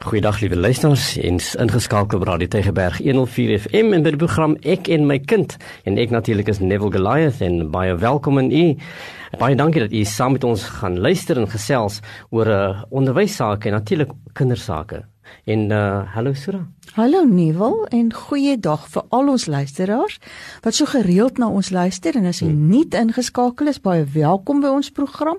Goeiedag liewe luisters, eens ingeskakel op Radio Tegeberg 104 FM in die program Ek en my kind. En ek natuurlik is Neville Goliath en baie welkom in u. Baie dankie dat u saam met ons gaan luister en gesels oor 'n uh, onderwysake en natuurlik kindersake. En uh hallo Sura. Hallo Nieuwel en goeiedag vir al ons luisteraars wat so gereeld na ons luister en as jy hmm. nie ingeskakel is baie welkom by ons program.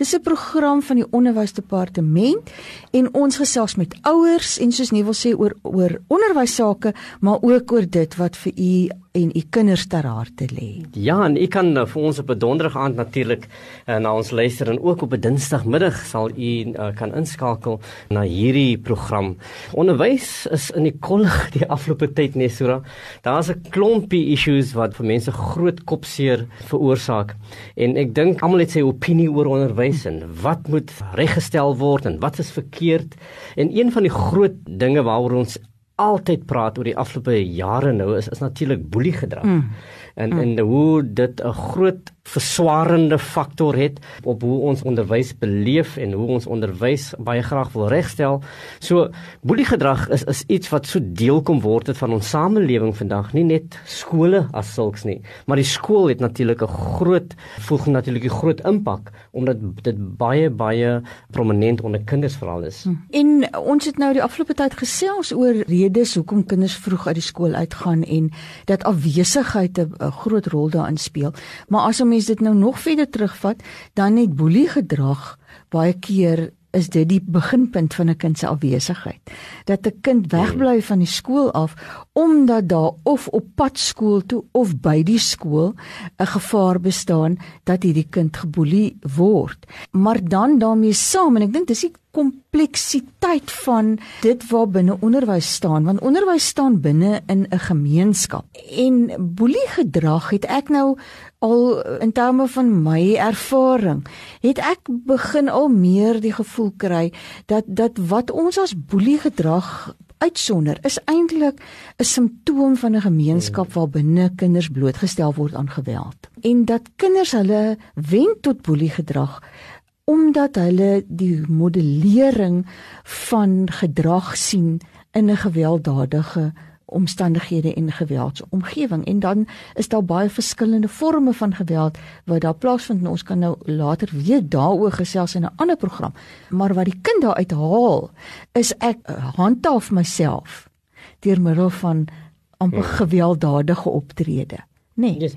Dis 'n program van die onderwysdepartement en ons gesels met ouers en soos Nieuwel sê oor oor onderwys sake, maar ook oor dit wat vir u en u kinders ter harte lê. Ja, en u kan uh, vir ons op 'n donderdag aand natuurlik uh, na ons luister en ook op 'n dinsdagmiddag sal u uh, kan inskakel na hierdie program. Onderwys is in die kollig die afgelope tyd net so. Daar's 'n klompie issues wat vir mense groot kopseer veroorsaak. En ek dink almal het sy opinie oor onderwys en wat moet reggestel word en wat is verkeerd. En een van die groot dinge waaroor ons altyd praat oor die afgelope jare nou is is natuurlik boeliegedrag. Mm. En mm. en hoe dit 'n groot verswarende faktor het op hoe ons onderwys beleef en hoe ons onderwys baie graag wil regstel. So boeliegedrag is is iets wat so deel kom word het van ons samelewing vandag, nie net skole as sulks nie, maar die skool het natuurlik 'n groot voeg natuurlik 'n groot impak omdat dit baie baie prominent onder kinders veral is. Hm. En ons het nou die afgelope tyd gesels oor redes hoekom kinders vroeg uit die skool uitgaan en dat afwesigheid 'n groot rol daarin speel. Maar as 'n mens dit nou nog verder terugvat, dan het boelie gedrag baie keer is dit die beginpunt van 'n kind se afwesigheid. Dat 'n kind wegbly van die skool af omdat daar of op pad skool toe of by die skool 'n gevaar bestaan dat hierdie kind geboelie word. Maar dan daarmee saam en ek dink dis die kompleksiteit van dit waar binne onderwys staan want onderwys staan binne in 'n gemeenskap. En boelie gedrag het ek nou al in terme van my ervaring het ek begin al meer die gevoel kry dat dat wat ons as boelie gedrag uitsonder is eintlik 'n simptoom van 'n gemeenskap waar binne kinders blootgestel word aan geweld. En dat kinders hulle wen tot boelie gedrag omdat hulle die modellering van gedrag sien in 'n gewelddadige omstandighede en geweldsomgewing. En dan is daar baie verskillende forme van geweld wat daar plaasvind en ons kan nou later weer daaroor gesels in 'n ander program. Maar wat die kind daar uithaal is ek handhaaf myself deur middel van amper ja. gewelddadige optrede. nê nee. yes.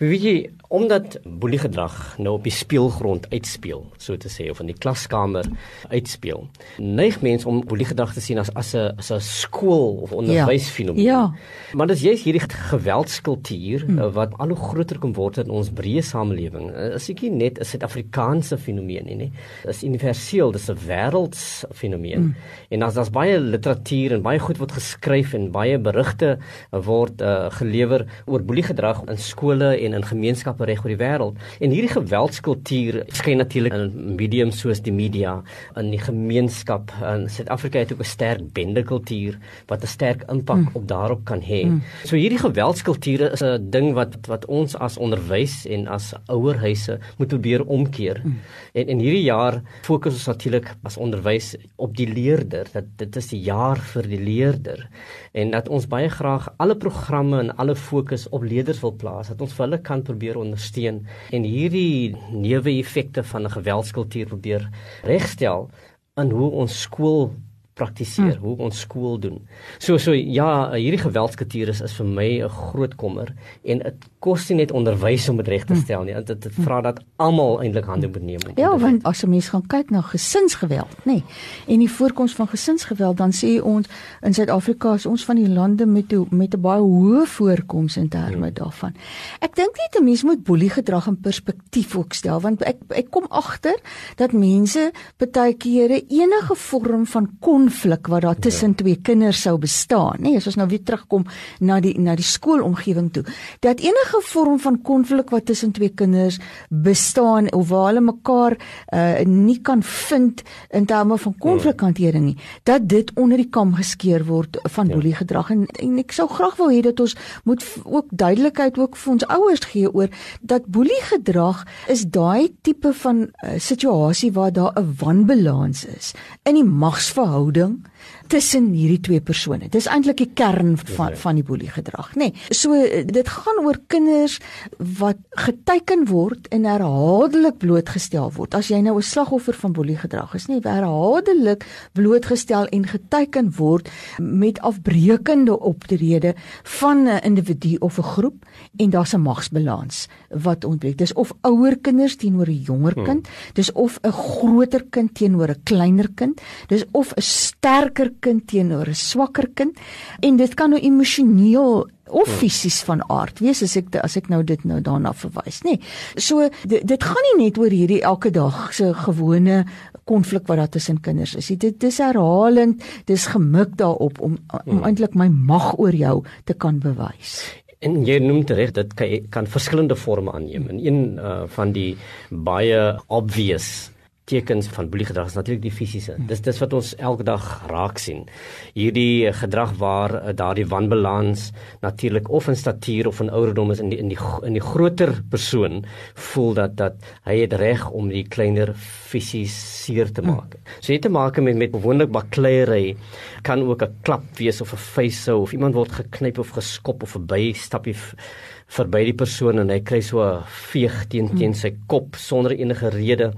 weet jy omdat boeliegedrag nou op die speelgrond uitspeel, so te sê of in die klaskamer uitspeel. Neig mense om boeliegedrag te sien as as 'n as 'n skool of onderwysfenomeen. Ja. ja. Maar dis juist hierdie geweldskultuur hmm. Eh, wat al hoe groter kom word in ons breë samelewing. Eh, is ek nie net 'n Suid-Afrikaanse fenomeen nie, nee. Dis universeel, dis 'n wêreldsfenomeen. Hmm. En as daar's baie literatuur en baie goed word geskryf en baie berigte word uh, gelewer oor boeliegedrag in skole en in gemeenskappe reg oor die wêreld. En hierdie geweldskultuur skyn natuurlik in mediums soos die media in die gemeenskap. In Suid-Afrika het ook 'n sterk bendekultuur wat 'n sterk impak mm. op daarop kan hê. Mm. So hierdie geweldskulture is 'n ding wat wat ons as onderwys en as ouerhuise moet probeer omkeer. Mm. En in hierdie jaar fokus ons natuurlik as onderwys op die leerder. Dat dit is die jaar vir die leerder en dat ons baie graag alle programme en alle fokus op leerders wil plaas. Dat ons vir hulle kan probeer ondersteun en hierdie neeweffekte van 'n geweldskultuur probeer regstel in hoe ons skool praktiseer, hmm. hoe ons skool doen. So so ja, hierdie geweldskultuur is, is vir my 'n groot kommer en dit kos nie net onderwys om dit reg te hm. stel nie. Dit dit vra dat almal eintlik hande moet neem. Ja, want as 'n mens gaan kyk na gesinsgeweld, nê, nee, en die voorkoms van gesinsgeweld, dan sê ons in Suid-Afrika is ons van die lande met met 'n baie hoë voorkoms in terme hmm. daarvan. Ek dink net 'n mens moet boelie gedrag in perspektief ook stel, want ek ek kom agter dat mense baie kere enige vorm van konflik wat daar tussen ja. twee kinders sou bestaan, nê, nee, as ons nou weer terugkom na die na die skoolomgewing toe, dat enige vorm van konflik wat tussen twee kinders bestaan of waar hulle mekaar uh, nie kan vind in terme van konflikhantering nie, dat dit onder die kam geskeer word van ja. boelie gedrag en, en ek sou graag wil hê dat ons moet ook duidelikheid ook vir ons ouers gee oor dat boelie gedrag is daai tipe van uh, situasie waar daar 'n wanbalans is in die magsverhouding hoe? Tussen hierdie twee persone. Dis eintlik die kern van van die boelie gedrag, nê. Nee, so dit gaan oor kinders wat geteken word en herhaaldelik blootgestel word. As jy nou 'n slagoffer van boelie gedrag is, nê, herhaaldelik blootgestel en geteken word met afbreekende optrede van 'n individu of 'n groep en daar's 'n magsbalans wat ontbreek. Dis of ouer kinders teenoor 'n jonger hmm. kind, dis of 'n groter kind teenoor 'n kleiner kind, dis of 'n sterker kind teenoor 'n swakker kind en dit kan nou emosioneel of hmm. fisies van aard wees as ek as ek nou dit nou daarna verwys nê. Nee. So dit, dit gaan nie net oor hierdie elke dag se gewone konflik wat daar tussen kinders is. Dit dis herhalend, dis gemik daarop om om hmm. eintlik my mag oor jou te kan bewys. En jy noem reg dit kan, kan verskillende forme aanneem. En een uh, van die baie obvious tekens van boeliegedrag is natuurlik die fisiese. Dis dis wat ons elke dag raak sien. Hierdie gedrag waar uh, daardie wanbalans natuurlik of in statuur of in ouderdom is in die in die in die groter persoon voel dat dat hy het reg om die kleiner fisies seer te maak. Hmm. So jy het te maak met met gewoonlik bakleierery kan ook 'n klap wees of 'n vuisse of iemand word geknyp of geskop of verby stappie verby die persoon en hy kry so 'n veeg teen teen sy kop sonder enige rede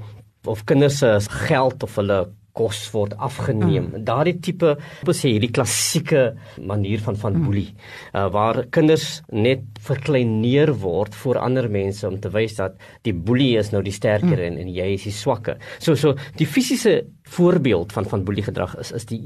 of kinders se geld of hulle kos word afgeneem. Mm. Daardie tipe wat sê hierdie klassieke manier van van mm. boelie uh, waar kinders net verkleineer word voor ander mense om te wys dat die boelie is nou die sterker mm. en, en jy is die swakker. So so die fisiese voorbeeld van van boelie gedrag is is die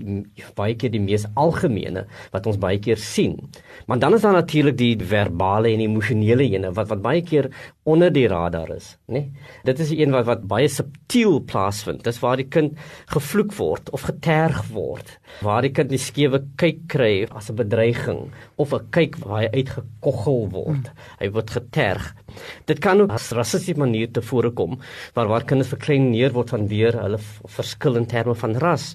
baie keer die mees algemene wat ons baie keer sien. Maar dan is daar natuurlik die verbale en emosionele ene wat wat baie keer onder die radar is, né? Nee? Dit is een wat wat baie subtiel plaasvind. Dis waar die kind gevloek word of geterg word, waar die kind 'n skewe kyk kry as 'n bedreiging of 'n kyk waar hy uitgekoggel word. Hy word geterg. Dit kan ook as rassiese manier te voorkom waar waar kinders verklein neer word van weer hulle verskil in terme van ras.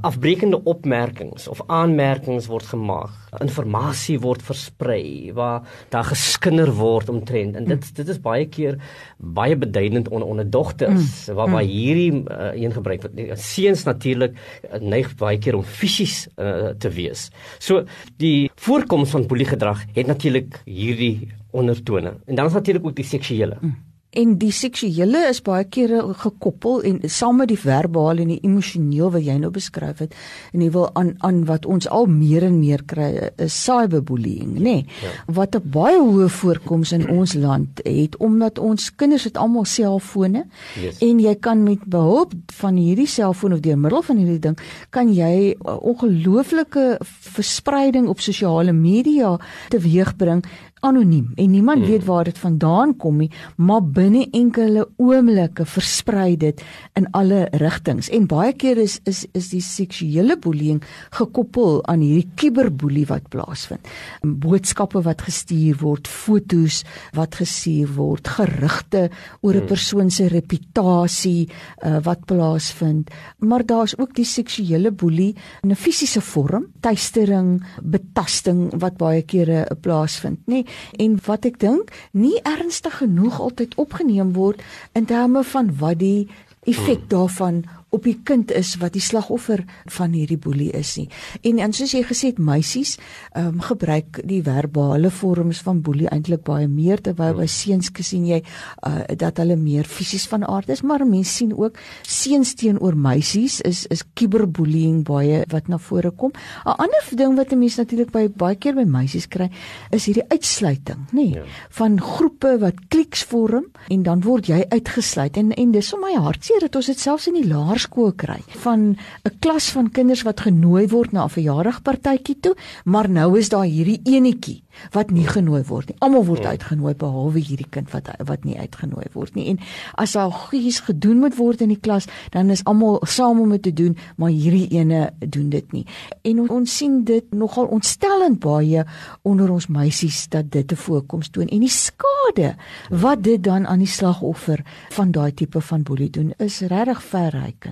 Afbreekende opmerkings of aanmerkings word gemaak. Inligting word versprei waar daar geskinder word omtrent en dit dit is baie keer baie beduidend onder onder dogters mm. waar waar mm. hierdie uh, een gebruik word seuns natuurlik uh, neig baie keer om fisies uh, te wees so die voorkoms van boeliegedrag het natuurlik hierdie ondertone en dan is natuurlik ook die seksuele mm. En die seksuele is baie kere gekoppel en saam met die verbale en die emosioneel wat jy nou beskryf het en jy wil aan aan wat ons al meer en meer kry is cyberbullying, nê? Nee, ja. Wat 'n baie hoë voorkoms in ons land het omdat ons kinders het almal selfone yes. en jy kan met behulp van hierdie selfoon of deur middel van hierdie ding kan jy ongelooflike verspreiding op sosiale media teweegbring anoniem en niemand hmm. weet waar dit vandaan kom nie, maar binne enkele oomblikke versprei dit in alle rigtings. En baie keer is is is die seksuele boeling gekoppel aan hierdie kiberboelie wat plaasvind. Boodskappe wat gestuur word, fotos wat gestuur word, gerugte oor 'n hmm. persoon se reputasie uh, wat plaasvind. Maar daar's ook die seksuele boelie in 'n fisiese vorm, tuistering, betasting wat baie kere plaasvind, nê? En wat ek dink nie ernstig genoeg altyd opgeneem word in terme van wat die effek hmm. daarvan op die kind is wat die slagoffer van hierdie boelie is nie. En en soos jy gesê het, meisies ehm um, gebruik die verbale vorms van boelie eintlik baie meer terwyl by seuns gesien jy uh, dat hulle meer fisies van aard is, maar mense sien ook seuns teenoor meisies is is cyberbullying baie wat na vore kom. 'n Ander ding wat 'n mens natuurlik by baie keer by meisies kry, is hierdie uitsluiting, nê, nee, ja. van groepe wat kliks vorm en dan word jy uitgesluit en en dis vir my hartseer dat ons dit selfs in die laer laerskool kry van 'n klas van kinders wat genooi word na 'n verjaardagpartytjie toe, maar nou is daar hierdie enetjie wat nie genooi word nie. Almal word ja. uitgenooi behalwe hierdie kind wat wat nie uitgenooi word nie. En as daar goeies gedoen moet word in die klas, dan is almal saam om dit te doen, maar hierdie ene doen dit nie. En ons sien dit nogal ontstellend baie onder ons meisies dat dit te voorkoms toon en die skade wat dit dan aan die slagoffer van daai tipe van boelie doen is regtig verryk.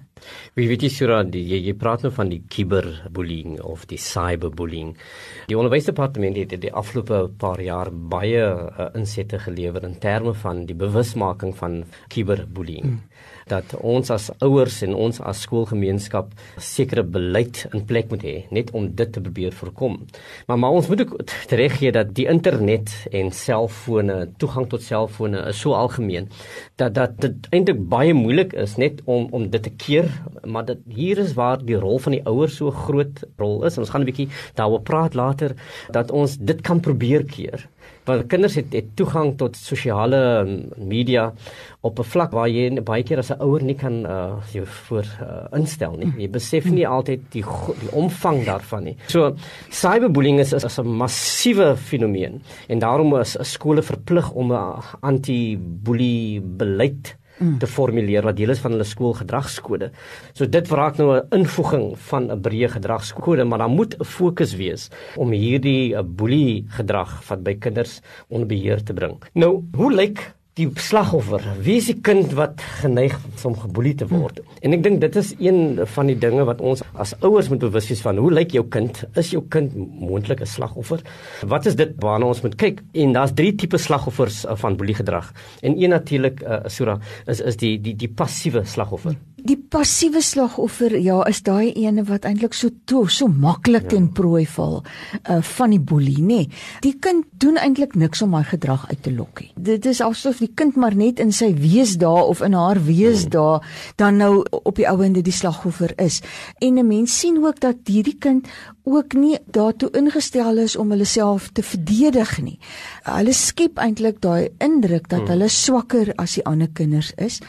Wie weet jy sura die jy, jy praat nou van die cyberbullying of die cyberbullying. Die onderwysdepartement het die afgelope paar jaar baie uh, insette gelewer in terme van die bewusmaking van cyberbullying. Hmm. Dat ons as ouers en ons as skoolgemeenskap sekere beleid in plek moet hê net om dit te probeer voorkom. Maar maar ons moet ook reg gee dat die internet en selfone, toegang tot selfone is so algemeen dat dat dit eintlik baie moeilik is net om om dit te keer, maar dit hier is waar die rol van die ouers so groot rol is. En ons gaan 'n bietjie daaroor praat later dat ons dit kan probeer keer want kinders het, het toegang tot sosiale media op 'n vlak waar jy baie keer as 'n ouer nie kan uh jou voor uh, instel nie. Jy besef nie altyd die die omvang daarvan nie. So cyberbullying is is 'n massiewe fenomeen en daarom is skole verplig om 'n anti-bully beleid te formuleer wat deel is van hulle skoolgedragskode. So dit verraak nou 'n invoeging van 'n breë gedragskode, maar daar moet 'n fokus wees om hierdie eh, boelie gedrag wat by kinders onder beheer te bring. Nou, hoe lyk die slagoffer. Wie is die kind wat geneig is om geboelie te word? Hmm. En ek dink dit is een van die dinge wat ons as ouers moet bewus wees van. Hoe lyk jou kind? Is jou kind moontlik 'n slagoffer? Wat is dit waarna ons moet kyk? En daar's drie tipe slagoffers uh, van boeliegedrag. En een natuurlik uh, Sura is is die die die passiewe slagoffer. Die passiewe slagoffer, ja, is daai ene wat eintlik so to, so maklik ja. ten prooi val uh van die boelie, nê. Nee. Die kind doen eintlik niks om hy gedrag uit te lok nie. Dit is asof die kind maar net in sy wees daar of in haar wees hmm. daar dan nou op die ouende die slagoffer is. En 'n mens sien ook dat hierdie kind ook nie daartoe ingestel is om hulle self te verdedig nie. Hulle skep eintlik daai indruk dat hmm. hulle swakker as die ander kinders is.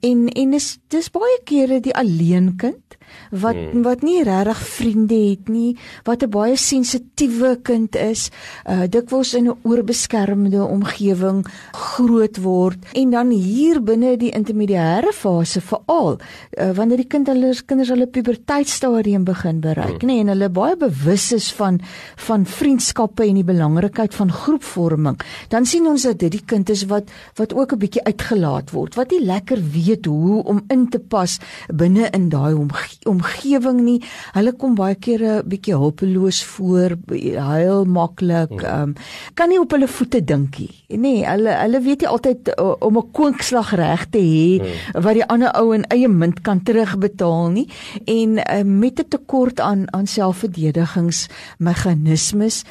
En en is dis baie kere die alleen kind wat hmm. wat nie regtig vriende het nie, wat 'n baie sensitiewe kind is, uh dikwels in 'n oorbeskermende omgewing groot word en dan hier binne die intermediêre fase veral uh, wanneer die kind hulle kinders hulle puberteitstadium begin bereik, hmm. nê, en hulle baie bewus is van van vriendskappe en die belangrikheid van groepvorming, dan sien ons dat dit die kind is wat wat ook 'n bietjie uitgelaat word, wat nie lekker weet hoe om in te pas binne in daai omgewing omgewing nie. Hulle kom baie keer 'n bietjie hulpeloos voor, huil maklik, hmm. ehm um, kan nie op hulle voete dink nie. Nee, hulle hulle weet nie altyd uh, om 'n kwinkslag reg te hê hmm. wat die ander ou in eie munt kan terugbetaal nie en uh, met 'n tekort aan aan selfverdedigingsmeganismes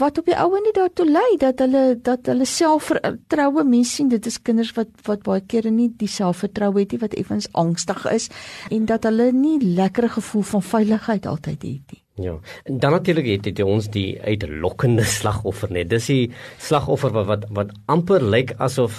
wat op die oue nie daartoe lei dat hulle dat hulle selfvertroue mense sien dit is kinders wat wat baie kere nie die selfvertroue het nie wat effens angstig is en dat hulle nie lekker gevoel van veiligheid altyd het nie Ja. En dan natuurlik het dit ons die uitlokkende slagoffer net. Dis die slagoffer wat wat, wat amper lyk asof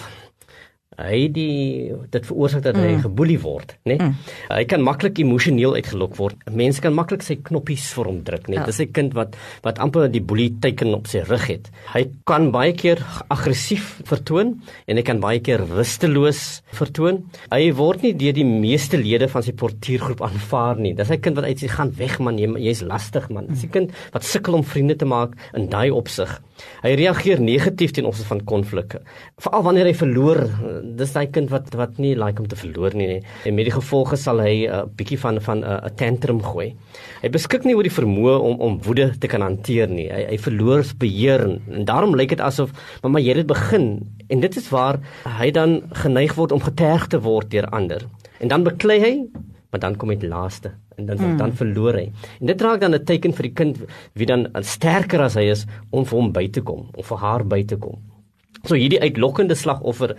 hy die dit veroorsaak dat hy mm. geboelie word, né? Nee? Mm. Hy kan maklik emosioneel uitgelok word. Mense kan maklik sy knoppies vir hom druk, né? Nee? Ja. Dis 'n kind wat wat amper die boelie teken op sy rug het. Hy kan baie keer aggressief vertoon en hy kan baie keer rusteloos vertoon. Hy word nie deur die meeste lede van sy portuïergroep aanvaar nie. Dis 'n kind wat uit sy gaan weg man, jy's jy lastig man. Dis 'n mm. kind wat sukkel om vriende te maak in daai opsig. Hy reageer negatief teen opsigte van konflikte. Veral wanneer hy verloor, dis daai kind wat wat nie like om te verloor nie, nie. En met die gevolge sal hy 'n uh, bietjie van van 'n uh, tantrum gooi. Hy beskik nie oor die vermoë om om woede te kan hanteer nie. Hy hy verloor beheer en, en daarom lyk dit asof mamma jy het begin en dit is waar hy dan geneig word om geterg te word deur ander. En dan beklei hy maar dan kom dit laaste en dan hmm. dan verloor hy. En dit raak dan 'n teken vir die kind wie dan sterker as hy is om vir hom by te kom of vir haar by te kom. So hierdie uitlokkende slagoffer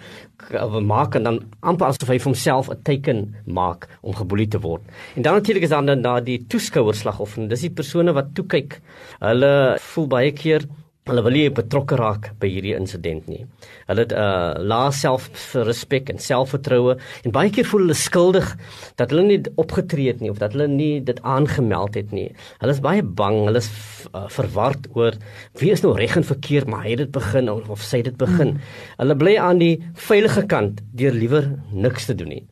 maak en dan amper asof hy vir homself 'n teken maak om geboelie te word. En dan natuurlik is dan dan die toeskouer slagoffer. Dis die persone wat toe kyk. Hulle voel baie keer Hulle wil nie betrokke raak by hierdie insident nie. Hulle het 'n uh, lae selfrespek en selfvertroue en baie keer voel hulle skuldig dat hulle nie opgetree het nie of dat hulle nie dit aangemeld het nie. Hulle is baie bang, hulle is uh, verward oor wie is nou reg en verkeerd, maar hy het dit begin of, of sy het dit begin. Mm. Hulle bly aan die veilige kant deur liewer niks te doen nie.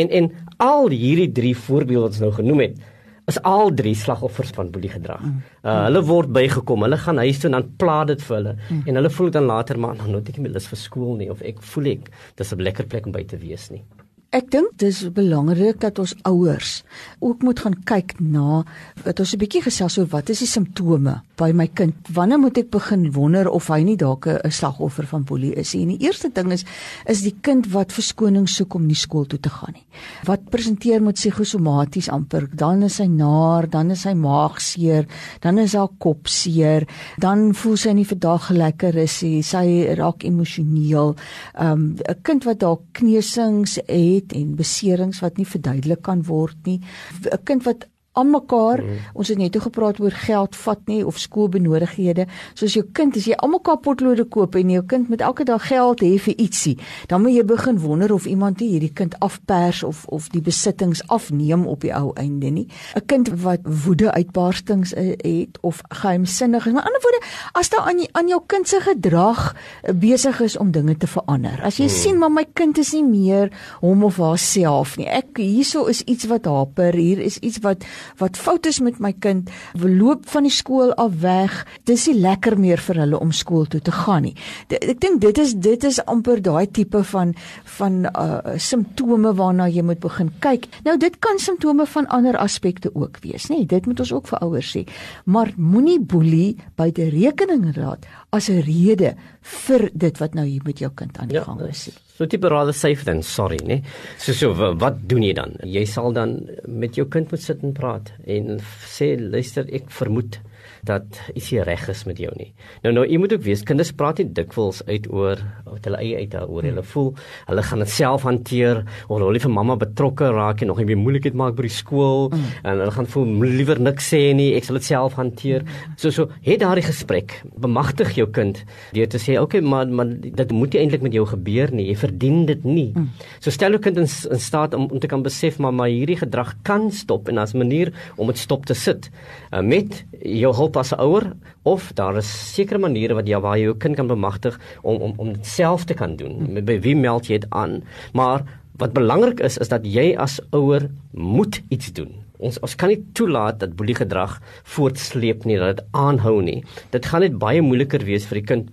En en al hierdie drie voorbeelde wat ons nou genoem het, is al drie slagoffers van boelie gedrag. Mm. Uh, hulle word bygekom, hulle gaan huis toe en dan pla dit vir hulle mm. en hulle voel dan later maar nou net ek nie lus vir skool nie of ek voel ek dis 'n lekker plek om by te wees nie. Ek dink dis belangrik dat ons ouers ook moet gaan kyk na wat ons 'n bietjie gesels oor wat is die simptome by my kind? Wanneer moet ek begin wonder of hy nie dalk 'n slagoffer van boelie is nie? En die eerste ding is is die kind wat verskoning soek om nie skool toe te gaan nie. Wat presenteer met psigosomaties amper, dan is hy naar, dan is hy maagseer, dan is haar kop seer, dan voel sy nie vir daag lekker is nie, sy raak emosioneel. 'n um, 'n kind wat dalk kneusings het het en beserings wat nie verduidelik kan word nie. 'n Kind wat aan mekaar. Mm. Ons het net toe gepraat oor geld vat nie of skoolbenodighede. Soos jou kind as jy almekaar potlode koop en jou kind met elke dag geld hê vir ietsie, dan moet jy begin wonder of iemand nie hierdie kind afpers of of die besittings afneem op die ou einde nie. 'n Kind wat woede uitbarstings eh, het of geheimsinnig is. Met ander woorde, as daar aan aan jou kind se gedrag eh, besig is om dinge te verander. As jy mm. sien maar my kind is nie meer hom of haarself nie. Ek hierso is iets wat haper. Hier is iets wat wat fout is met my kind, loop van die skool af weg. Dis nie lekker meer vir hulle om skool toe te gaan nie. D ek dink dit is dit is amper daai tipe van van uh simptome waarna jy moet begin kyk. Nou dit kan simptome van ander aspekte ook wees, nê? Dit moet ons ook vir ouers sê. Maar moenie boelie by die rekening laat as 'n rede vir dit wat nou hier met jou kind aan die ja, gang is. So tipe rather safe than sorry, né? So so wat doen jy dan? Jy sal dan met jou kind moet sit en praat en sê luister, ek vermoed dat ietsie reg is met jou nie. Nou nou, jy moet ook weet kinders praat nie dikwels uit oor wat hulle eie uit oor hulle hmm. voel. Hulle gaan dit self hanteer of hulle vir mamma betrokke raak en nog 'n bietjie moeilikheid maak by die skool mm. en hulle gaan voel liewer niks sê nie, ek sal dit self hanteer. Mm. So so, het daardie gesprek, bemagtig jou kind deur te sê, "Oké, okay, maar maar dit moet nie eintlik met jou gebeur nie. Jy verdien dit nie." Mm. So stel jou kind in, in staat om om te kan besef maar maar hierdie gedrag kan stop en as 'n manier om dit stop te sit uh, met jou hulp as 'n ouer of daar is sekere maniere wat jy waar jy jou kind kan bemagtig om om om dit self te kan doen. Hmm. By wie meld jy dit aan? Maar wat belangrik is is dat jy as ouer moet iets doen. Ons ons kan nie toelaat dat boelie gedrag voortsleep nie, dat dit aanhou nie. Dit gaan net baie moeiliker wees vir die kind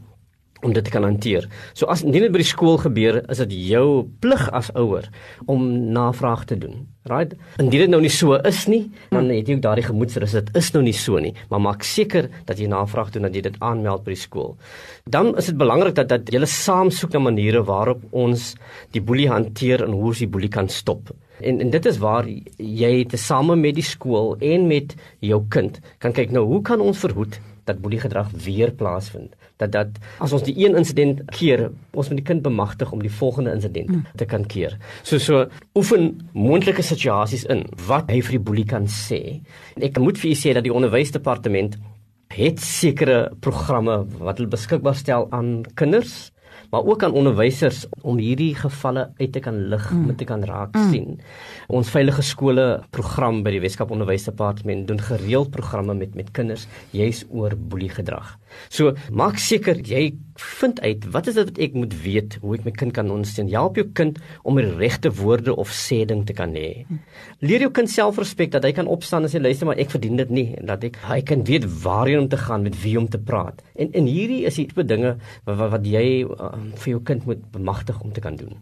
om dit te kan hanteer. So as nie net by die skool gebeur, is dit jou plig as ouer om navraag te doen. Right? Indien dit nou nie so is nie, dan het jy ook daardie gemoedsrus dit is nou nie so nie, maar maak seker dat jy navraag doen dat jy dit aanmeld by die skool. Dan is dit belangrik dat dat jy saam soek na maniere waarop ons die boelie hanteer en hoe ons die boelie kan stop. En en dit is waar jy tesame met die skool en met jou kind kan kyk nou hoe kan ons verhoed dat boelie gedrag weer plaasvind dat dat as ons die een insident keer, ons moet die kind bemagtig om die volgende insident mm. te kan keer. So so oefen moontlike situasies in wat hy vir die boelie kan sê. Ek moet vir u sê dat die onderwysdepartement het sekere programme wat hulle beskikbaar stel aan kinders maar ook aan onderwysers om hierdie gevalle uit te kan lig, mm. met te kan raak mm. sien. Ons veilige skole program by die Weskaap Onderwysdepartement doen gereeld programme met met kinders juis oor boelie gedrag. So maak seker jy vind uit wat is dit wat ek moet weet hoe ek my kind kan ondersteun. Help jou kind om die regte woorde of sê ding te kan hê. Leer jou kind selfrespek dat hy kan opstaan en sê luister maar ek verdien dit nie en dat ek hy kan weet waarheen om te gaan met wie om te praat. En en hierdie is die tipe dinge wat, wat wat jy uh, vir jou kind moet bemagtig om te kan doen.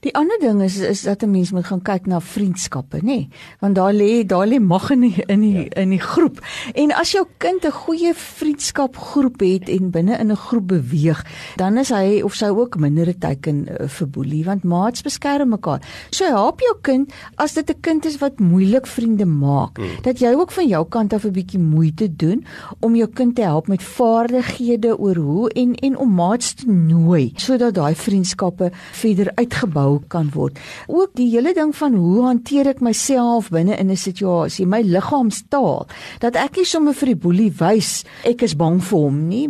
Die ander ding is is dat 'n mens moet gaan kyk na vriendskappe, nê? Nee? Want daar lê daar lê mag in die, in die ja. in die groep. En as jou kind 'n goeie vriendskapgroep het en binne in 'n groep beweeg, dan is hy of sy ook minder teiken uh, vir boelie want maats beskerm mekaar. So help jou kind as dit 'n kind is wat moeilik vriende maak, hmm. dat jy ook van jou kant af 'n bietjie moeite doen om jou kind te help met vaardighede oor hoe en en om maats te nooi sodat daai vriendskappe verder verder uitgebou kan word. Ook die hele ding van hoe hanteer ek myself binne in 'n situasie, my liggaamstaal, dat ek nie sommer vir die boelie wys ek is bang vir hom nie,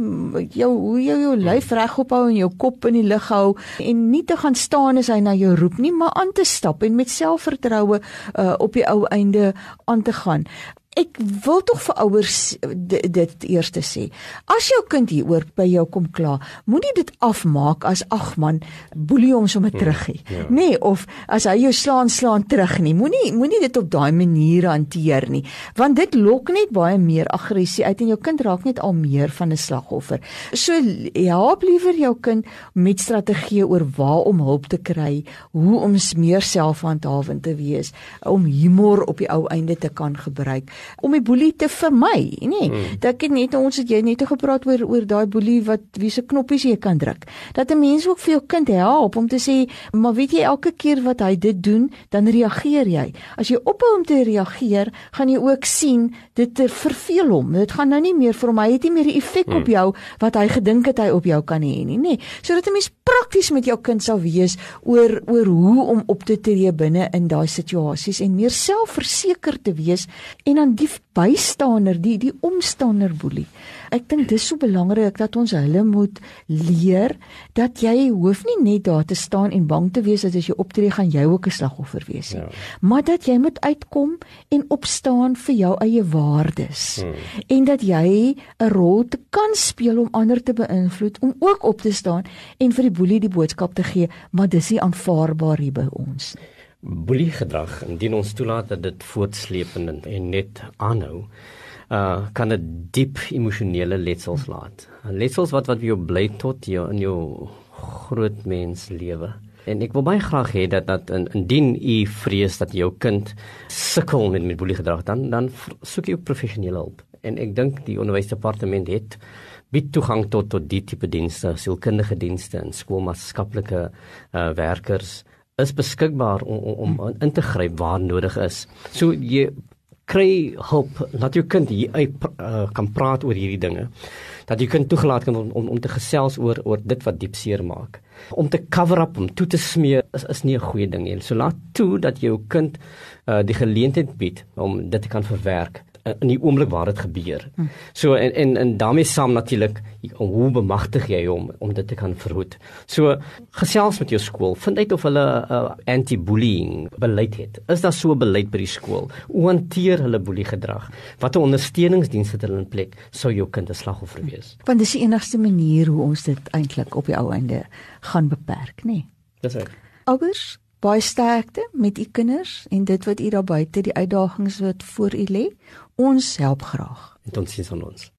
jou hoe jy jou lyf regop hou en jou kop in die lug hou en nie te gaan staan as hy na jou roep nie, maar aan te stap en met selfvertroue uh, op die ou einde aan te gaan ek wil tog vir ouers dit, dit eers sê. As jou kind hieroor by jou kom kla, moenie dit afmaak as ag man, boelie hom sommer hmm, terug nie. Ja. Nee, of as hy jou slaan, slaan terug nie. Moenie moenie dit op daai manier hanteer nie, want dit lok net baie meer aggressie uit en jou kind raak net al meer van 'n slagoffer. So help liewer jou kind met strategieë oor waar om hulp te kry, hoe om meer selfhandhawend te wees, om humor op die ou einde te kan gebruik om die boelie te vermy, nê. Nee, hmm. Dat ek net ons het jy net gepraat oor oor daai boelie wat wie se knoppies jy kan druk. Dat 'n mens ook vir jou kind help om te sê, maar weet jy elke keer wat hy dit doen, dan reageer jy. As jy ophou om te reageer, gaan jy ook sien dit verveel hom. Dit gaan nou nie meer vir hom, hy het nie meer die effek hmm. op jou wat hy gedink het hy op jou kan hê nie, nê. Nee, sodat 'n mens prakties met jou kind sal wees oor oor hoe om op te tree binne in daai situasies en meer selfverseker te wees en dan die bystander, die die omstander boelie. Ek dink dis so belangrik dat ons hulle moet leer dat jy hoef nie net daar te staan en bang te wees dat as jy optree gaan jy ook 'n slagoffer wees nie. Ja. Maar dat jy moet uitkom en opstaan vir jou eie waardes. Hmm. En dat jy 'n rol te kan speel om ander te beïnvloed om ook op te staan en vir die boelie die boodskap te gee, maar dis nie aanvaarbaar hier by ons nie boelie gedrag indien ons toelaat dat dit voortsleep en, net aanhou uh kan dit diep emosionele letsels laat. Letsels wat wat jou bly tot jou in jou groot mens lewe. En ek wil baie graag hê dat dat indien u vrees dat jou kind sukkel met met boelie gedrag dan dan soek jy professionele hulp. En ek dink die onderwysdepartement het bied toegang tot tot die tipe dienste, sielkundige dienste en skoolmaatskaplike uh werkers is beskikbaar om om, om in te gryp waar nodig is. So jy kry hulp laat jou kind hier uit uh, kan praat oor hierdie dinge. Dat jy kind toegelaat kan om, om om te gesels oor oor dit wat diep seer maak. Om te cover up om toe te smeer is is nie 'n goeie ding nie. So laat toe dat jou kind uh, die geleentheid bied om dit te kan verwerk in die oomblik waar dit gebeur. Hm. So en en en daarmee saam natuurlik hoe bemagtig jy hom om dit te kan verhoed. So gesels met jou skool, vind uit of hulle uh, anti-bullying beleid het. Is daar so 'n beleid by die skool? Hoe hanteer hulle boelie gedrag? Watter ondersteuningsdienste het hulle in plek sou jou kind 'n slagoffer wees? Want dis die enigste manier hoe ons dit eintlik op die ou einde gaan beperk, nê? Nee. Dis reg. Ouers baie sterkte met u kinders en dit wat u daar buite die uitdagings wat voor u lê. Ons help graag. En tot sins aan ons.